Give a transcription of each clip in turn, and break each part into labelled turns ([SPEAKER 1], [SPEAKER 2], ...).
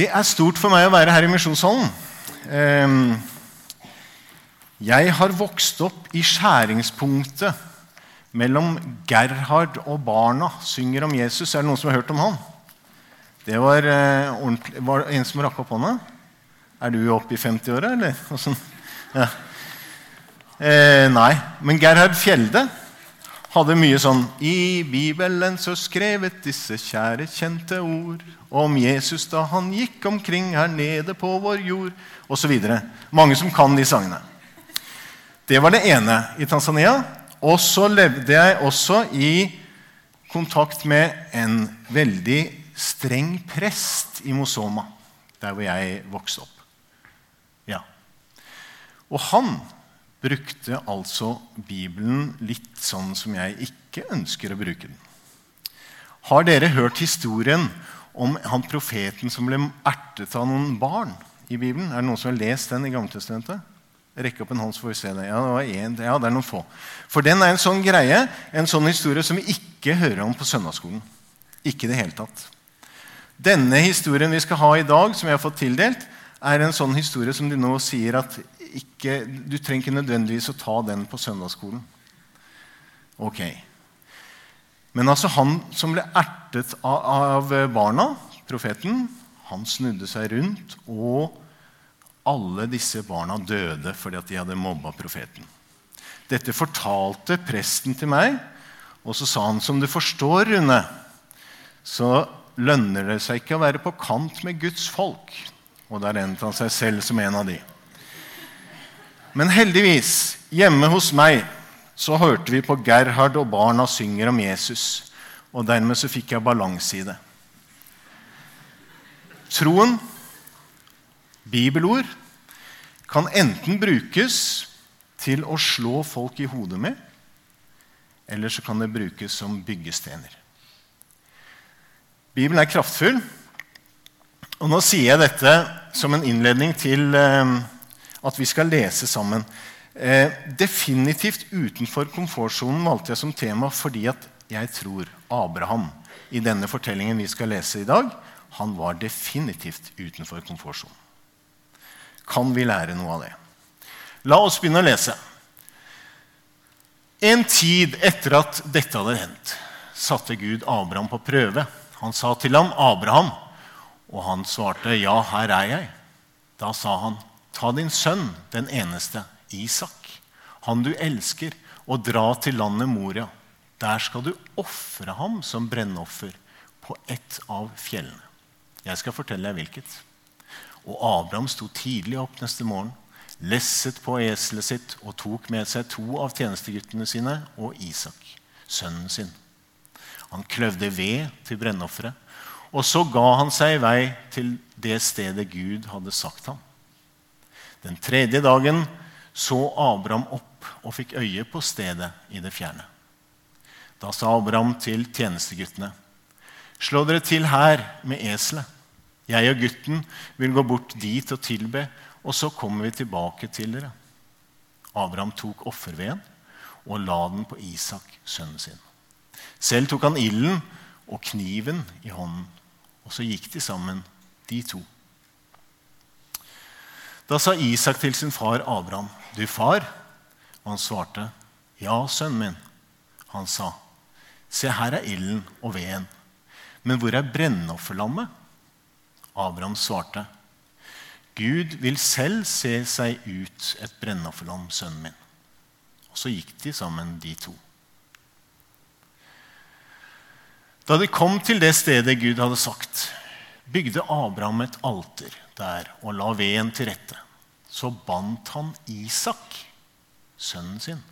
[SPEAKER 1] Det er stort for meg å være her i Misjonshallen. Ehm, Jeg har vokst opp i skjæringspunktet mellom Gerhard og barna synger om Jesus. Er det noen som har hørt om han? Det var, eh, var det en som rakk opp hånda. Er du oppe i 50-åra, eller? Ja. Eh, nei. Men Gerhard Fjelde hadde mye sånn I Bibelen så skrevet disse kjære, kjente ord om Jesus da han gikk omkring her nede på vår jord, osv. Mange som kan de sangene. Det var det ene i Tanzania. Og så levde jeg også i kontakt med en veldig streng prest i Mosoma, der hvor jeg vokste opp. Ja. Og han brukte altså Bibelen litt sånn som jeg ikke ønsker å bruke den. Har dere hørt historien om han profeten som ble ertet av noen barn i Bibelen? Er det noen som har lest den i Gammeltestamentet? Rekk opp en hånd, så får vi se det. Ja, det, en, ja, det er noen få. For den er en sånn greie, en sånn historie som vi ikke hører om på søndagsskolen. Ikke i det hele tatt. Denne historien vi skal ha i dag, som jeg har fått tildelt, er en sånn historie som de nå sier at ikke, du trenger ikke nødvendigvis å ta den på søndagsskolen. Ok. Men altså han som ble ertet av, av barna, profeten, han snudde seg rundt, og alle disse barna døde fordi at de hadde mobba profeten. Dette fortalte presten til meg, og så sa han som du forstår, Rune, så lønner det seg ikke å være på kant med Guds folk. Og der endte han seg selv som en av de. Men heldigvis, hjemme hos meg, så hørte vi på Gerhard og barna synger om Jesus. Og dermed så fikk jeg balanse i det. Troen, bibelord, kan enten brukes til å slå folk i hodet med, eller så kan det brukes som byggestener. Bibelen er kraftfull. Og nå sier jeg dette som en innledning til eh, at vi skal lese sammen. Eh, definitivt utenfor komfortsonen valgte jeg som tema fordi at jeg tror Abraham i denne fortellingen vi skal lese i dag, han var definitivt utenfor komfortsonen. Kan vi lære noe av det? La oss begynne å lese. En tid etter at dette hadde hendt, satte Gud Abraham på prøve. Han sa til ham, 'Abraham', og han svarte, 'Ja, her er jeg'. Da sa han, 'Ta din sønn, den eneste, Isak, han du elsker, og dra til landet Moria. Der skal du ofre ham som brennoffer på ett av fjellene.' Jeg skal fortelle deg hvilket. Og Abraham sto tidlig opp neste morgen, lesset på eselet sitt og tok med seg to av tjenesteguttene sine og Isak, sønnen sin. Han kløvde ved til brennofferet, og så ga han seg i vei til det stedet Gud hadde sagt ham. Den tredje dagen så Abraham opp og fikk øye på stedet i det fjerne. Da sa Abraham til tjenesteguttene.: Slå dere til her med eselet. Jeg og gutten vil gå bort dit og tilbe, og så kommer vi tilbake til dere. Abraham tok offerveden og la den på Isak, sønnen sin. Selv tok han ilden og kniven i hånden, og så gikk de sammen, de to. Da sa Isak til sin far Abraham, 'Du far?' Og han svarte, 'Ja, sønnen min.' Han sa, 'Se, her er ilden og veden, men hvor er brennofferlammet?' Abraham svarte, 'Gud vil selv se seg ut et brennofferlam, sønnen min.' Og så gikk de sammen, de to. Da de kom til det stedet Gud hadde sagt, bygde Abraham et alter der og la veden til rette. Så bandt han Isak, sønnen sin,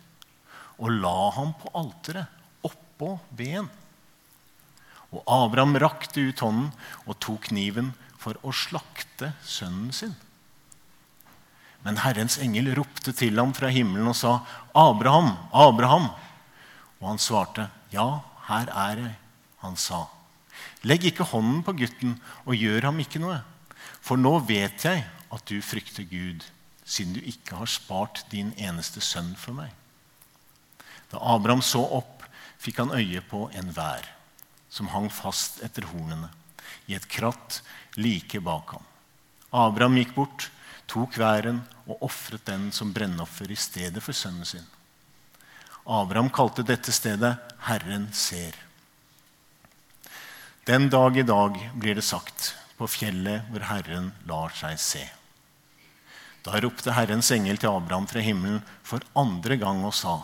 [SPEAKER 1] og la ham på alteret oppå veden. Og Abraham rakte ut hånden og tok kniven for å slakte sønnen sin. Men Herrens engel ropte til ham fra himmelen og sa, 'Abraham, Abraham!' Og han svarte, 'Ja, her er jeg.' Han sa, 'Legg ikke hånden på gutten og gjør ham ikke noe.' For nå vet jeg at du frykter Gud, siden du ikke har spart din eneste sønn for meg. Da Abraham så opp, fikk han øye på en vær som hang fast etter hornene. i et kratt like bak ham. Abraham gikk bort, tok væren og ofret den som brennoffer i stedet for sønnen sin. Abraham kalte dette stedet 'Herren ser'. Den dag i dag blir det sagt, på fjellet hvor Herren lar seg se. Da ropte Herrens engel til Abraham fra himmelen for andre gang og sa:"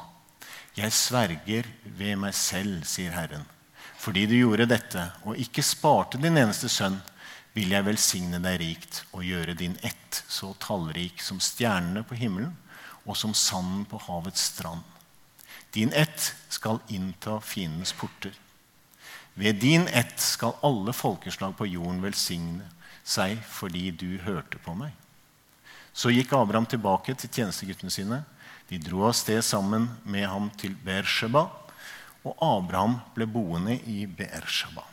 [SPEAKER 1] Jeg sverger ved meg selv, sier Herren. Fordi du gjorde dette og ikke sparte din eneste sønn, vil jeg velsigne deg rikt og gjøre din ett så tallrik som stjernene på himmelen og som sanden på havets strand. Din ett skal innta fiendens porter. Ved din ett skal alle folkeslag på jorden velsigne seg fordi du hørte på meg. Så gikk Abraham tilbake til tjenesteguttene sine. De dro av sted sammen med ham til Beersheba, og Abraham ble boende i Beersheba.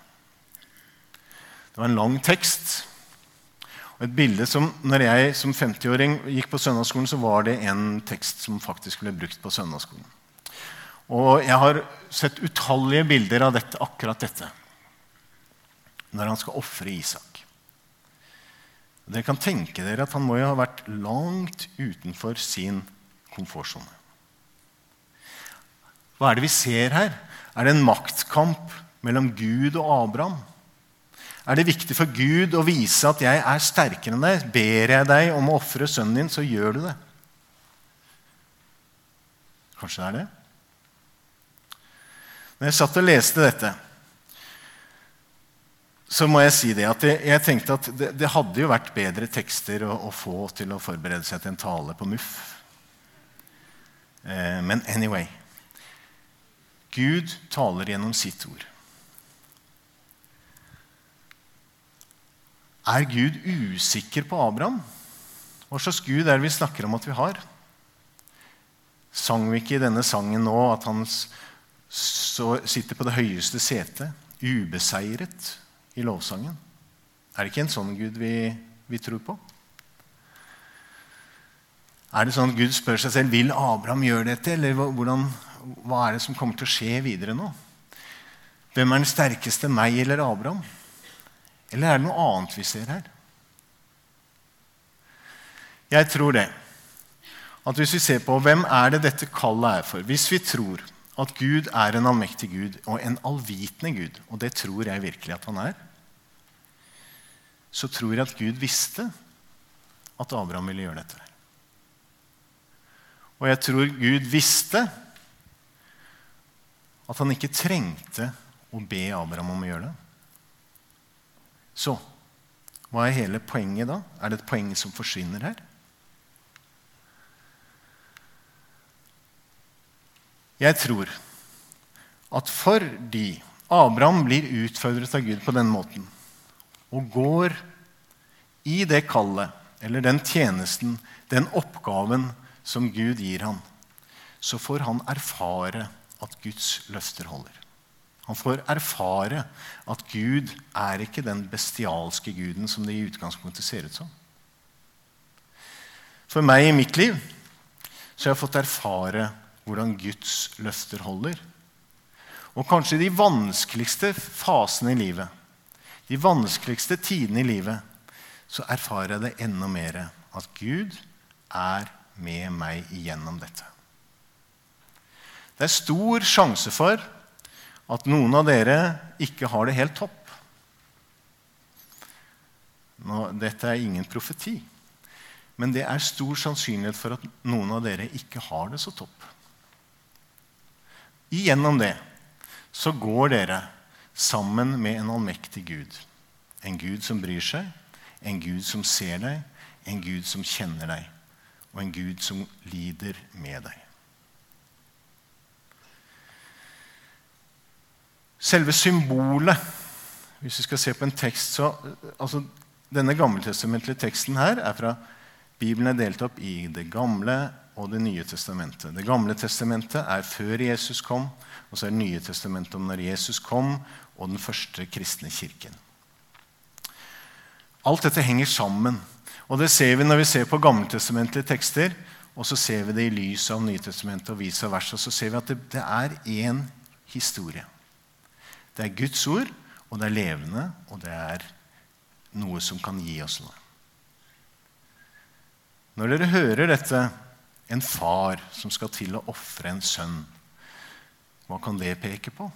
[SPEAKER 1] Det var en lang tekst. Og et bilde som, når jeg som 50-åring gikk på søndagsskolen, så var det en tekst som faktisk ble brukt på søndagsskolen. Og jeg har sett utallige bilder av dette, akkurat dette. Når han skal ofre Isak. Dere kan tenke dere at han må jo ha vært langt utenfor sin komfortsone. Hva er det vi ser her? Er det en maktkamp mellom Gud og Abraham? Er det viktig for Gud å vise at 'jeg er sterkere enn deg'? Ber jeg deg om å ofre sønnen din, så gjør du det. Kanskje det er det? Når jeg satt og leste dette, så må jeg si det at jeg tenkte at det, det hadde jo vært bedre tekster å, å, få til å forberede seg til en tale på MUF. Eh, men anyway Gud taler gjennom sitt ord. Er Gud usikker på Abraham? Hva slags Gud er det vi snakker om at vi har? Sang vi ikke i denne sangen nå at han sitter på det høyeste setet, ubeseiret, i lovsangen? Er det ikke en sånn Gud vi, vi tror på? Er det sånn at Gud spør seg selv vil Abraham gjøre dette, eller hvordan, hva er det som kommer til å skje videre nå? Hvem er den sterkeste, meg eller Abraham? Eller er det noe annet vi ser her? Jeg tror det. At hvis vi ser på hvem er det dette kallet er for Hvis vi tror at Gud er en allmektig Gud og en allvitende Gud, og det tror jeg virkelig at han er, så tror jeg at Gud visste at Abraham ville gjøre dette. Og jeg tror Gud visste at han ikke trengte å be Abraham om å gjøre det. Så hva er hele poenget da? Er det et poeng som forsvinner her? Jeg tror at fordi Abraham blir utfordret av Gud på den måten og går i det kallet eller den tjenesten, den oppgaven som Gud gir ham, så får han erfare at Guds løfter holder. Han får erfare at Gud er ikke den bestialske guden som det i utgangspunktet ser ut som. For meg i mitt liv så har jeg fått erfare hvordan Guds løfter holder. Og kanskje de vanskeligste fasene i livet, de vanskeligste tidene i livet, så erfarer jeg det enda mer at Gud er med meg igjennom dette. Det er stor sjanse for at noen av dere ikke har det helt topp. Nå, dette er ingen profeti, men det er stor sannsynlighet for at noen av dere ikke har det så topp. Igjennom det så går dere sammen med en allmektig Gud. En Gud som bryr seg, en Gud som ser deg, en Gud som kjenner deg, og en Gud som lider med deg. Selve symbolet Hvis vi skal se på en tekst så, altså, Denne gammeltestamentlige teksten her er fra Bibelen er delt opp i Det gamle og Det nye testamentet. Det gamle testamentet er før Jesus kom, og så er Det nye testamentet om når Jesus kom, og den første kristne kirken. Alt dette henger sammen. Og det ser vi når vi ser på gammeltestamentlige tekster, og så ser vi det i lys av Nytestamentet og vice versa. Så ser vi at det, det er én historie. Det er Guds ord, og det er levende, og det er noe som kan gi oss noe. Når dere hører dette, en far som skal til å ofre en sønn, hva kan det peke på?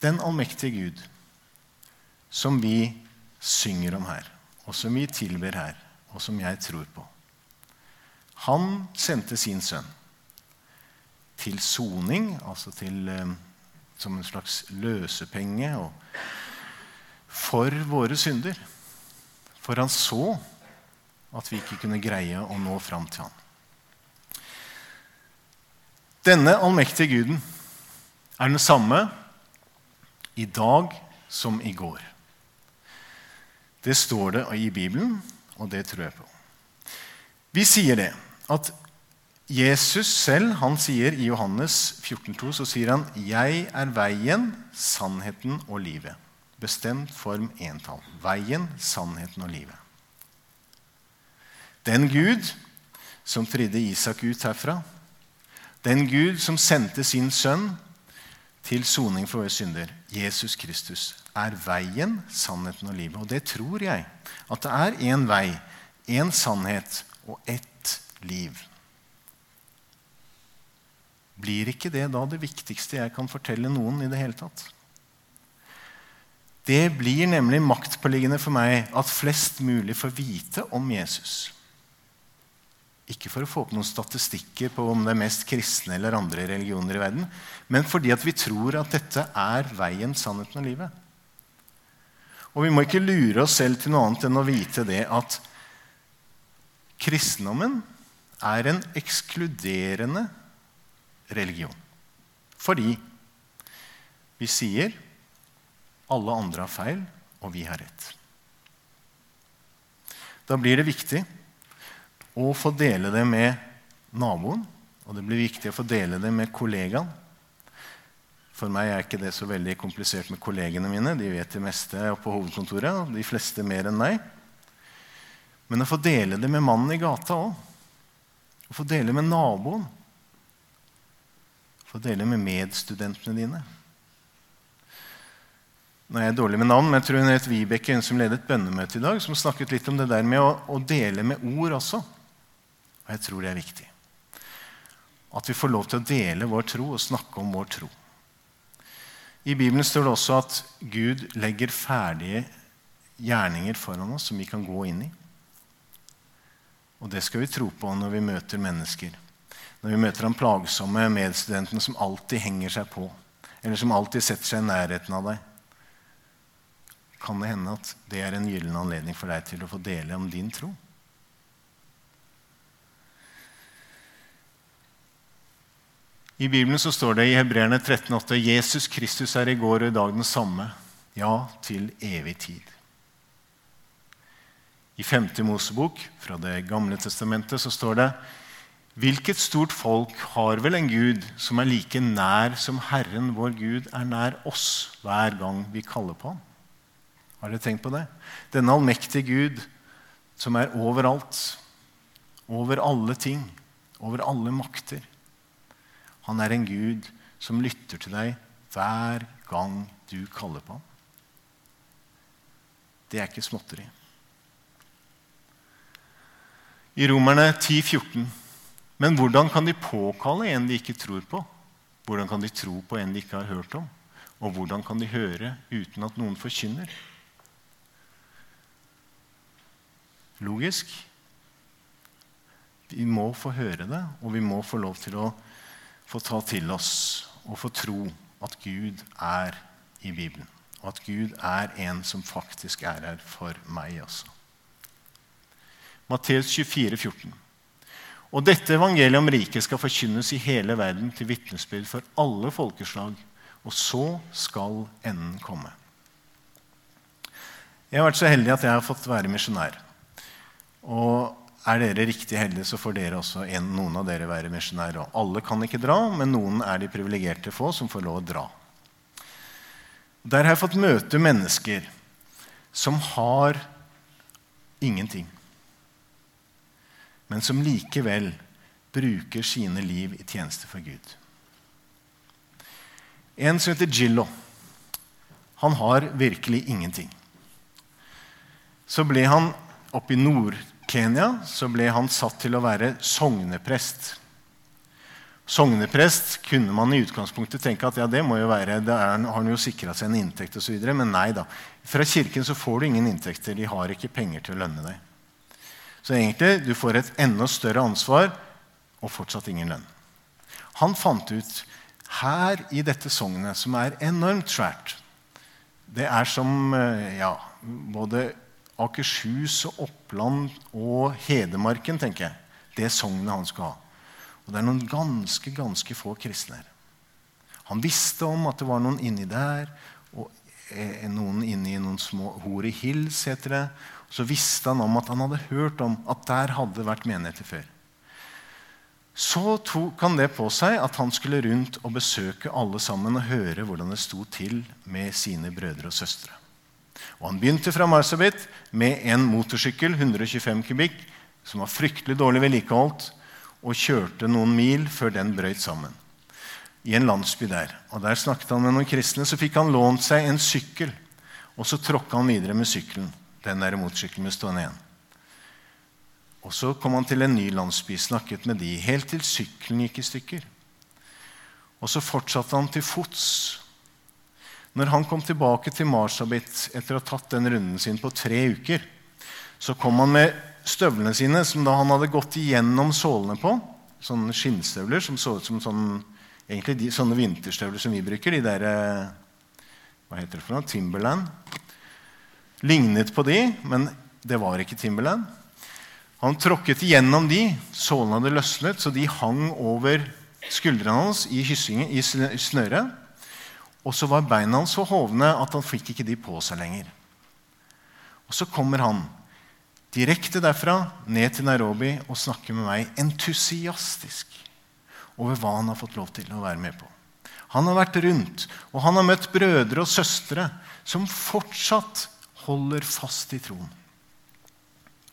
[SPEAKER 1] Den allmektige Gud, som vi synger om her, og som vi tilber her, og som jeg tror på. Han sendte sin sønn til soning, altså til, eh, som en slags løsepenge for våre synder. For han så at vi ikke kunne greie å nå fram til ham. Denne allmektige guden er den samme i dag som i går. Det står det i Bibelen, og det tror jeg på. Vi sier det at Jesus selv han sier i Johannes 14,2 så sier han 'Jeg er veien, sannheten og livet'. Bestemt form entall. Veien, sannheten og livet. Den Gud som fridde Isak ut herfra, den Gud som sendte sin sønn til soning for våre synder, Jesus Kristus, er veien, sannheten og livet. Og det tror jeg. At det er én vei, én sannhet og ett liv. Blir ikke det da det viktigste jeg kan fortelle noen i det hele tatt? Det blir nemlig maktpåliggende for meg at flest mulig får vite om Jesus. Ikke for å få opp noen statistikker på om det er mest kristne eller andre religioner i verden, men fordi at vi tror at dette er veien, sannheten og livet. Og vi må ikke lure oss selv til noe annet enn å vite det at kristendommen er en ekskluderende religion. Fordi vi sier alle andre har feil, og vi har rett. Da blir det viktig å få dele det med naboen, og det blir viktig å få dele det med kollegaen. For meg er ikke det så veldig komplisert med kollegene mine. De vet det meste på hovedkontoret, og de fleste mer enn meg. Men å få dele det med mannen i gata òg. Å få dele med naboen. Få dele med medstudentene dine. Nå er jeg dårlig med navn, men jeg tror hun het Vibeke, hun som ledet bønnemøtet i dag, som snakket litt om det der med å, å dele med ord også. Og jeg tror det er viktig. At vi får lov til å dele vår tro og snakke om vår tro. I Bibelen står det også at Gud legger ferdige gjerninger foran oss som vi kan gå inn i. Og det skal vi tro på når vi møter mennesker. Når vi møter de plagsomme medstudenten som alltid henger seg på, eller som alltid setter seg i nærheten av deg, kan det hende at det er en gyllen anledning for deg til å få dele om din tro. I Bibelen så står det i Hebreerne 13,8.: Jesus Kristus er i går og i dag den samme, ja, til evig tid. I 5. Mosebok fra Det gamle testamentet så står det Hvilket stort folk har vel en Gud som er like nær som Herren vår Gud er nær oss hver gang vi kaller på ham? Har dere tenkt på det? Denne allmektige Gud som er overalt, over alle ting, over alle makter. Han er en Gud som lytter til deg hver gang du kaller på ham. Det er ikke småtteri. I Romerne 10, 14. Men hvordan kan de påkalle en de ikke tror på? Hvordan kan de tro på en de ikke har hørt om? Og hvordan kan de høre uten at noen forkynner? Logisk. Vi må få høre det, og vi må få lov til å få ta til oss og få tro at Gud er i Bibelen. Og at Gud er en som faktisk er her for meg også. Matteus 24, 14. Og dette evangeliet om riket skal forkynnes i hele verden til vitnesbyrd for alle folkeslag, og så skal enden komme. Jeg har vært så heldig at jeg har fått være misjonær. Og er dere riktig heldige, så får dere også en, noen av dere være misjonærer. Alle kan ikke dra, men noen er de privilegerte få som får lov å dra. Der har jeg fått møte mennesker som har ingenting, men som likevel bruker sine liv i tjeneste for Gud. En som heter Gillo. Han har virkelig ingenting. Så ble han oppe i Nord-Kenya så ble han satt til å være sogneprest. Sogneprest kunne man i utgangspunktet tenke at ja, det må jo være, det er, har han jo sikra seg en inntekt osv. Men nei da. Fra kirken så får du ingen inntekter. De har ikke penger til å lønne deg. Så egentlig du får et enda større ansvar og fortsatt ingen lønn. Han fant ut her i dette sognet, som er enormt svært Det er som eh, ja, både Akershus og Oppland og Hedmarken, tenker jeg. Det sognet han skal ha. Og det er noen ganske, ganske få kristne her. Han visste om at det var noen inni der, og eh, noen inni noen små Hori Hills, heter det. Så visste han om at han hadde hørt om at der hadde vært menigheter før. Så tok han det på seg at han skulle rundt og besøke alle sammen og høre hvordan det sto til med sine brødre og søstre. Og Han begynte fra Marsabit med en motorsykkel 125 kubikk, som var fryktelig dårlig vedlikeholdt, og kjørte noen mil før den brøyt sammen. I en landsby der. Og Der snakket han med noen kristne. Så fikk han lånt seg en sykkel. Og så tråkka han videre med sykkelen. Den der motorsykkelen med stående igjen. Og så kom han til en ny landsby, snakket med de, helt til sykkelen gikk i stykker. Og så fortsatte han til fots. Når han kom tilbake til Marsabit etter å ha tatt den runden sin på tre uker, så kom han med støvlene sine, som da han hadde gått igjennom sålene på. Sånne skinnstøvler som så ut som sånn, de, sånne vinterstøvler som vi bruker. De der, eh, hva heter det for noe? Timberland. Lignet på de, men det var ikke Timberland. Han tråkket igjennom de. Sålene hadde løsnet, så de hang over skuldrene hans i, i snøret. Og så var beina hans så hovne at han fikk ikke de på seg lenger. Og så kommer han direkte derfra ned til Nairobi og snakker med meg entusiastisk over hva han har fått lov til å være med på. Han har vært rundt, og han har møtt brødre og søstre som fortsatt holder fast i troen.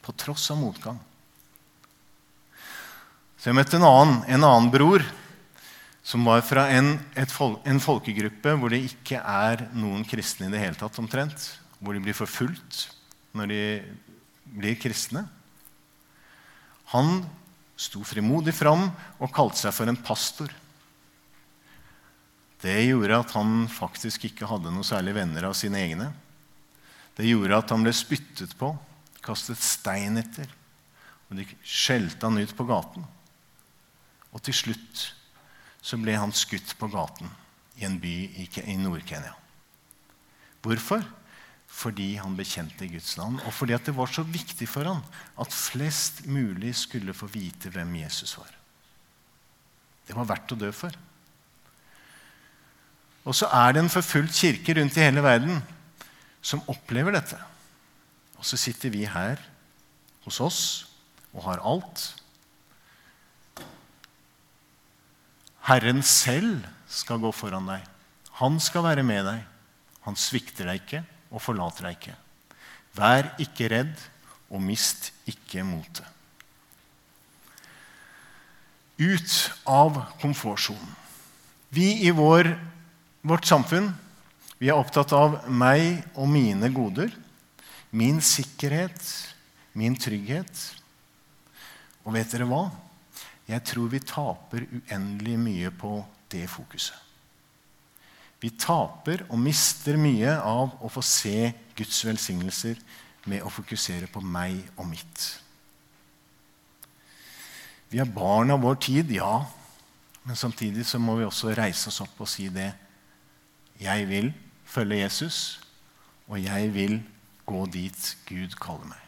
[SPEAKER 1] På tross av motgang. Så jeg møtte en annen, en annen bror som var fra en, fol en, folkegruppe hvor det ikke er noen kristne i det hele tatt, omtrent. Hvor de blir forfulgt når de blir kristne. Han sto frimodig fram og kalte seg for en pastor. Det gjorde at han faktisk ikke hadde noe særlig venner av sine egne. Det gjorde at han ble spyttet på, kastet stein etter, og de skjelte han ut på gaten. Og til slutt så ble han skutt på gaten i en by i Nord-Kenya. Hvorfor? fordi han bekjente Guds navn, og fordi det var så viktig for ham at flest mulig skulle få vite hvem Jesus var. Det var verdt å dø for. Og så er det en forfulgt kirke rundt i hele verden som opplever dette. Og så sitter vi her hos oss og har alt. Herren selv skal gå foran deg. Han skal være med deg. Han svikter deg ikke og forlater deg ikke. Vær ikke redd, og mist ikke motet. Ut av komfortsonen. Vi i vår, vårt samfunn vi er opptatt av meg og mine goder, min sikkerhet, min trygghet. Og vet dere hva? Jeg tror vi taper uendelig mye på det fokuset. Vi taper og mister mye av å få se Guds velsignelser med å fokusere på meg og mitt. Vi er barn av vår tid, ja. Men samtidig så må vi også reise oss opp og si det. Jeg vil følge Jesus, og jeg vil gå dit Gud kaller meg.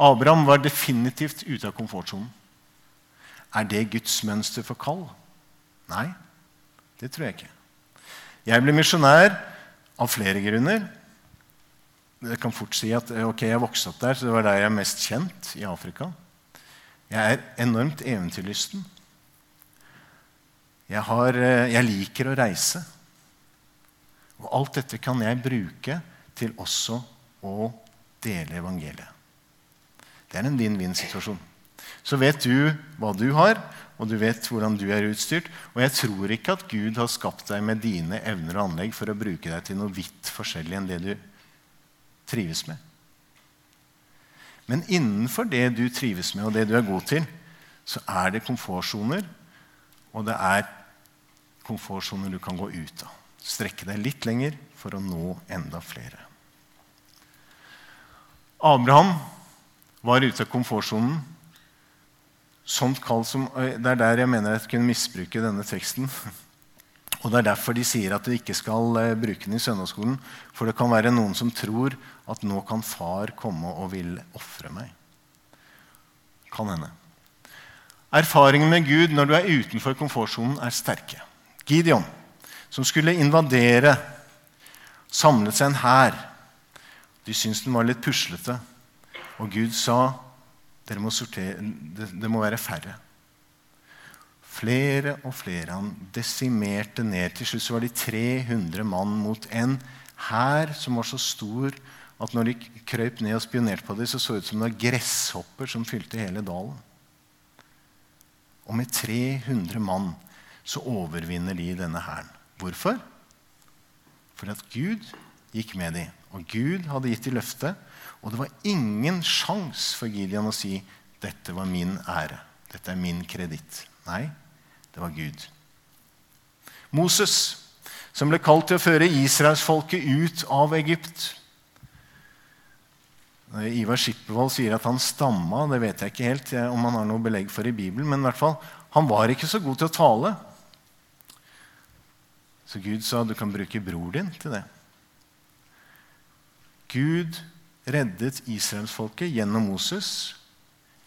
[SPEAKER 1] Abraham var definitivt ute av komfortsonen. Er det Guds mønster for kall? Nei, det tror jeg ikke. Jeg ble misjonær av flere grunner. Jeg kan fort si at ok, jeg vokste opp der, så det var der jeg er mest kjent i Afrika. Jeg er enormt eventyrlysten. Jeg, har, eh, jeg liker å reise. Og alt dette kan jeg bruke til også å dele evangeliet. Det er en vinn-vinn-situasjon. Så vet du hva du har, og du vet hvordan du er utstyrt. Og jeg tror ikke at Gud har skapt deg med dine evner og anlegg for å bruke deg til noe vidt forskjellig enn det du trives med. Men innenfor det du trives med, og det du er god til, så er det komfortsoner. Og det er komfortsoner du kan gå ut av. Strekke deg litt lenger for å nå enda flere. Abraham var ute av komfortsonen. Sånt kall som, det er der jeg mener jeg kunne misbruke denne teksten. Og Det er derfor de sier at de ikke skal eh, bruke den i søndagsskolen. For det kan være noen som tror at nå kan far komme og vil ofre meg. Kan hende. Erfaringen med Gud når du er utenfor komfortsonen, er sterke. Gideon, som skulle invadere, samlet seg en hær. De syntes den var litt puslete. Og Gud sa dere må sortere, det, det må være færre. Flere og flere. Han desimerte ned. Til slutt så var de 300 mann mot en hær som var så stor at når de krøp ned og spionerte på dem, så så det ut som det var gresshopper som fylte hele dalen. Og med 300 mann så overvinner de denne hæren. Hvorfor? Fordi at Gud gikk med dem. Og Gud hadde gitt dem løfte. Og det var ingen sjans for Gideon å si dette var min ære. Dette er min kreditt. Nei, det var Gud. Moses, som ble kalt til å føre israelsfolket ut av Egypt. Ivar Skippervold sier at han stamma. Det vet jeg ikke helt om han har noe belegg for i Bibelen. Men i hvert fall, han var ikke så god til å tale. Så Gud sa du kan bruke bror din til det. Gud reddet israelsfolket gjennom Moses.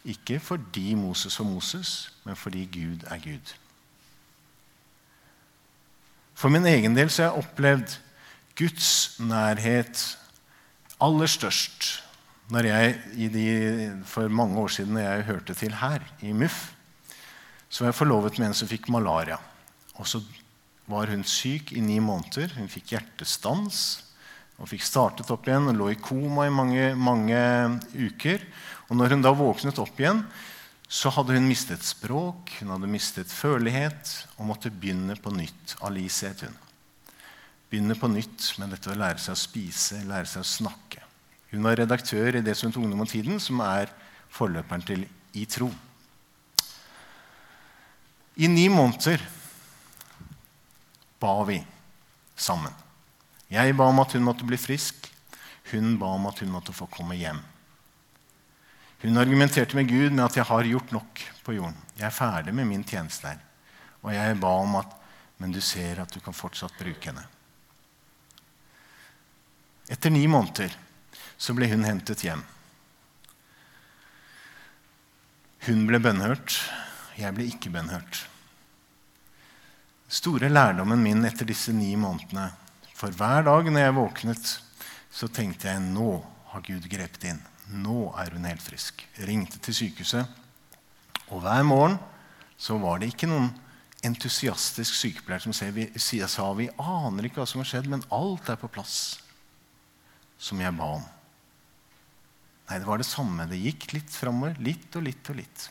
[SPEAKER 1] Ikke fordi Moses var Moses, men fordi Gud er Gud. For min egen del så har jeg opplevd Guds nærhet aller størst når jeg, de, for mange år siden når jeg hørte til her, i MUF, så var jeg forlovet med en som fikk malaria. Og så var hun syk i ni måneder. Hun fikk hjertestans og fikk startet opp igjen og lå i koma i mange, mange uker. Og når hun da våknet opp igjen, så hadde hun mistet språk, hun hadde mistet følelighet og måtte begynne på nytt. Alice het hun. Begynne på nytt med dette å lære seg å spise, lære seg å snakke. Hun var redaktør i det som tok Ungdom og Tiden, som er forløperen til I tro. I ni måneder ba vi sammen. Jeg ba om at hun måtte bli frisk. Hun ba om at hun måtte få komme hjem. Hun argumenterte med Gud med at 'jeg har gjort nok på jorden'. 'Jeg er ferdig med min tjeneste her.' Og jeg ba om at 'men du ser at du kan fortsatt bruke henne'. Etter ni måneder så ble hun hentet hjem. Hun ble bønnhørt. Jeg ble ikke bønnhørt. Store lærdommen min etter disse ni månedene For hver dag når jeg våknet, så tenkte jeg nå har Gud grepet inn. Nå er hun helt frisk. Ringte til sykehuset. Og hver morgen så var det ikke noen entusiastisk sykepleier som sa vi aner ikke hva som har skjedd, men alt er på plass, som jeg ba om. Nei, det var det samme. Det gikk litt framover. Litt og litt og litt.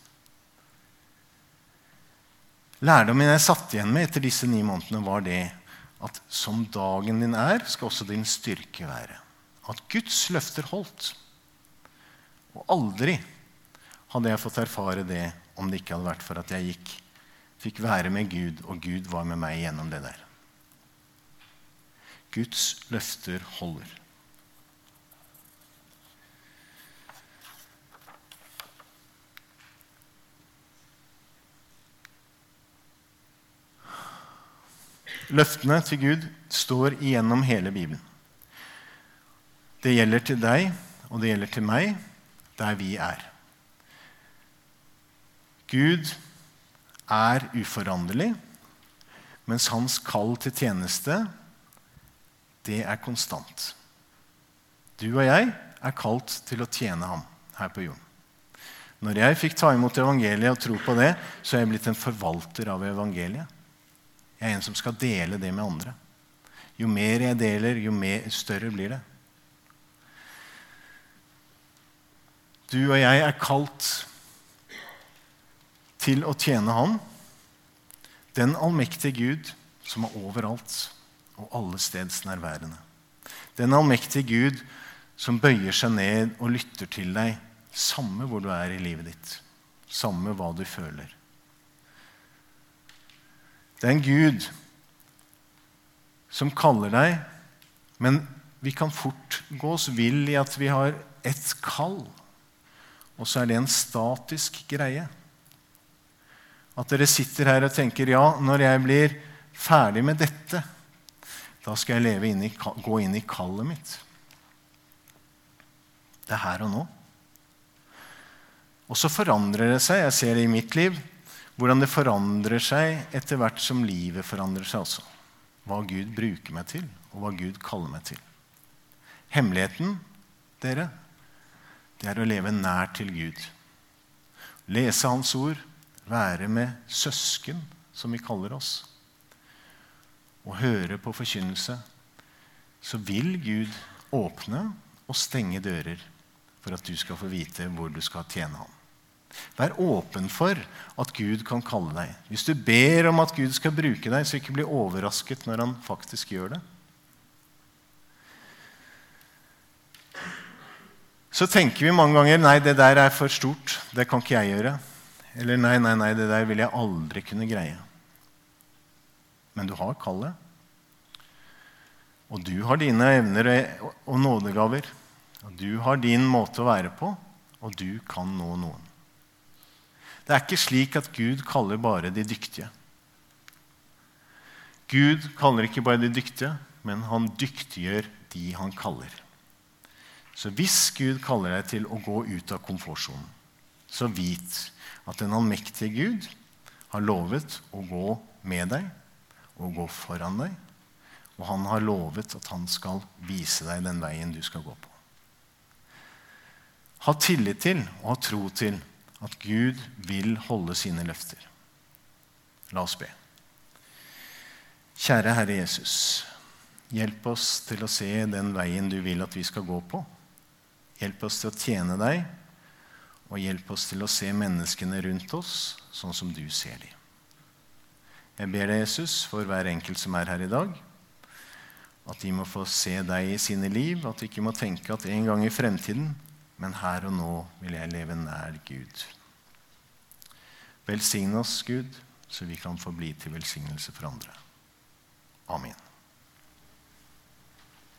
[SPEAKER 1] Lærdommen jeg satt igjen med etter disse ni månedene, var det at som dagen din er, skal også din styrke være. At Guds løfter holdt. Og aldri hadde jeg fått erfare det om det ikke hadde vært for at jeg gikk, fikk være med Gud, og Gud var med meg gjennom det der. Guds løfter holder. Løftene til Gud står igjennom hele Bibelen. Det gjelder til deg, og det gjelder til meg der vi er. Gud er uforanderlig, mens hans kall til tjeneste, det er konstant. Du og jeg er kalt til å tjene ham her på jorden. Når jeg fikk ta imot evangeliet og tro på det, så er jeg blitt en forvalter av evangeliet. Jeg er en som skal dele det med andre. Jo mer jeg deler, jo mer, større blir det. Du og jeg er kalt til å tjene Han Den allmektige Gud som er overalt og alle steds nærværende. Den allmektige Gud som bøyer seg ned og lytter til deg, samme hvor du er i livet ditt, samme hva du føler. Det er en Gud som kaller deg, men vi kan fort gå oss vill i at vi har ett kall, og så er det en statisk greie. At dere sitter her og tenker ja, når jeg blir ferdig med dette, da skal jeg inn i, gå inn i kallet mitt. Det er her og nå. Og så forandrer det seg. Jeg ser det i mitt liv. Hvordan det forandrer seg etter hvert som livet forandrer seg også. Hva Gud bruker meg til, og hva Gud kaller meg til. Hemmeligheten, dere, det er å leve nær til Gud. Lese Hans ord, være med søsken, som vi kaller oss, og høre på forkynnelse, så vil Gud åpne og stenge dører for at du skal få vite hvor du skal tjene ham. Vær åpen for at Gud kan kalle deg. Hvis du ber om at Gud skal bruke deg, så ikke bli overrasket når han faktisk gjør det. Så tenker vi mange ganger nei, det der er for stort. Det kan ikke jeg gjøre. Eller nei, nei, nei, det der vil jeg aldri kunne greie. Men du har kallet. Og du har dine evner og nådegaver. Og du har din måte å være på, og du kan nå noen. Det er ikke slik at Gud kaller bare de dyktige. Gud kaller ikke bare de dyktige, men han dyktiggjør de han kaller. Så hvis Gud kaller deg til å gå ut av komfortsonen, så vit at den allmektige Gud har lovet å gå med deg og gå foran deg. Og han har lovet at han skal vise deg den veien du skal gå på. Ha tillit til og ha tro til at Gud vil holde sine løfter. La oss be. Kjære Herre Jesus. Hjelp oss til å se den veien du vil at vi skal gå på. Hjelp oss til å tjene deg og hjelp oss til å se menneskene rundt oss sånn som du ser dem. Jeg ber deg, Jesus, for hver enkelt som er her i dag, at de må få se deg i sine liv, at de ikke må tenke at en gang i fremtiden, men her og nå vil jeg leve nær Gud. Velsign oss, Gud, så vi kan få bli til velsignelse for andre. Amen.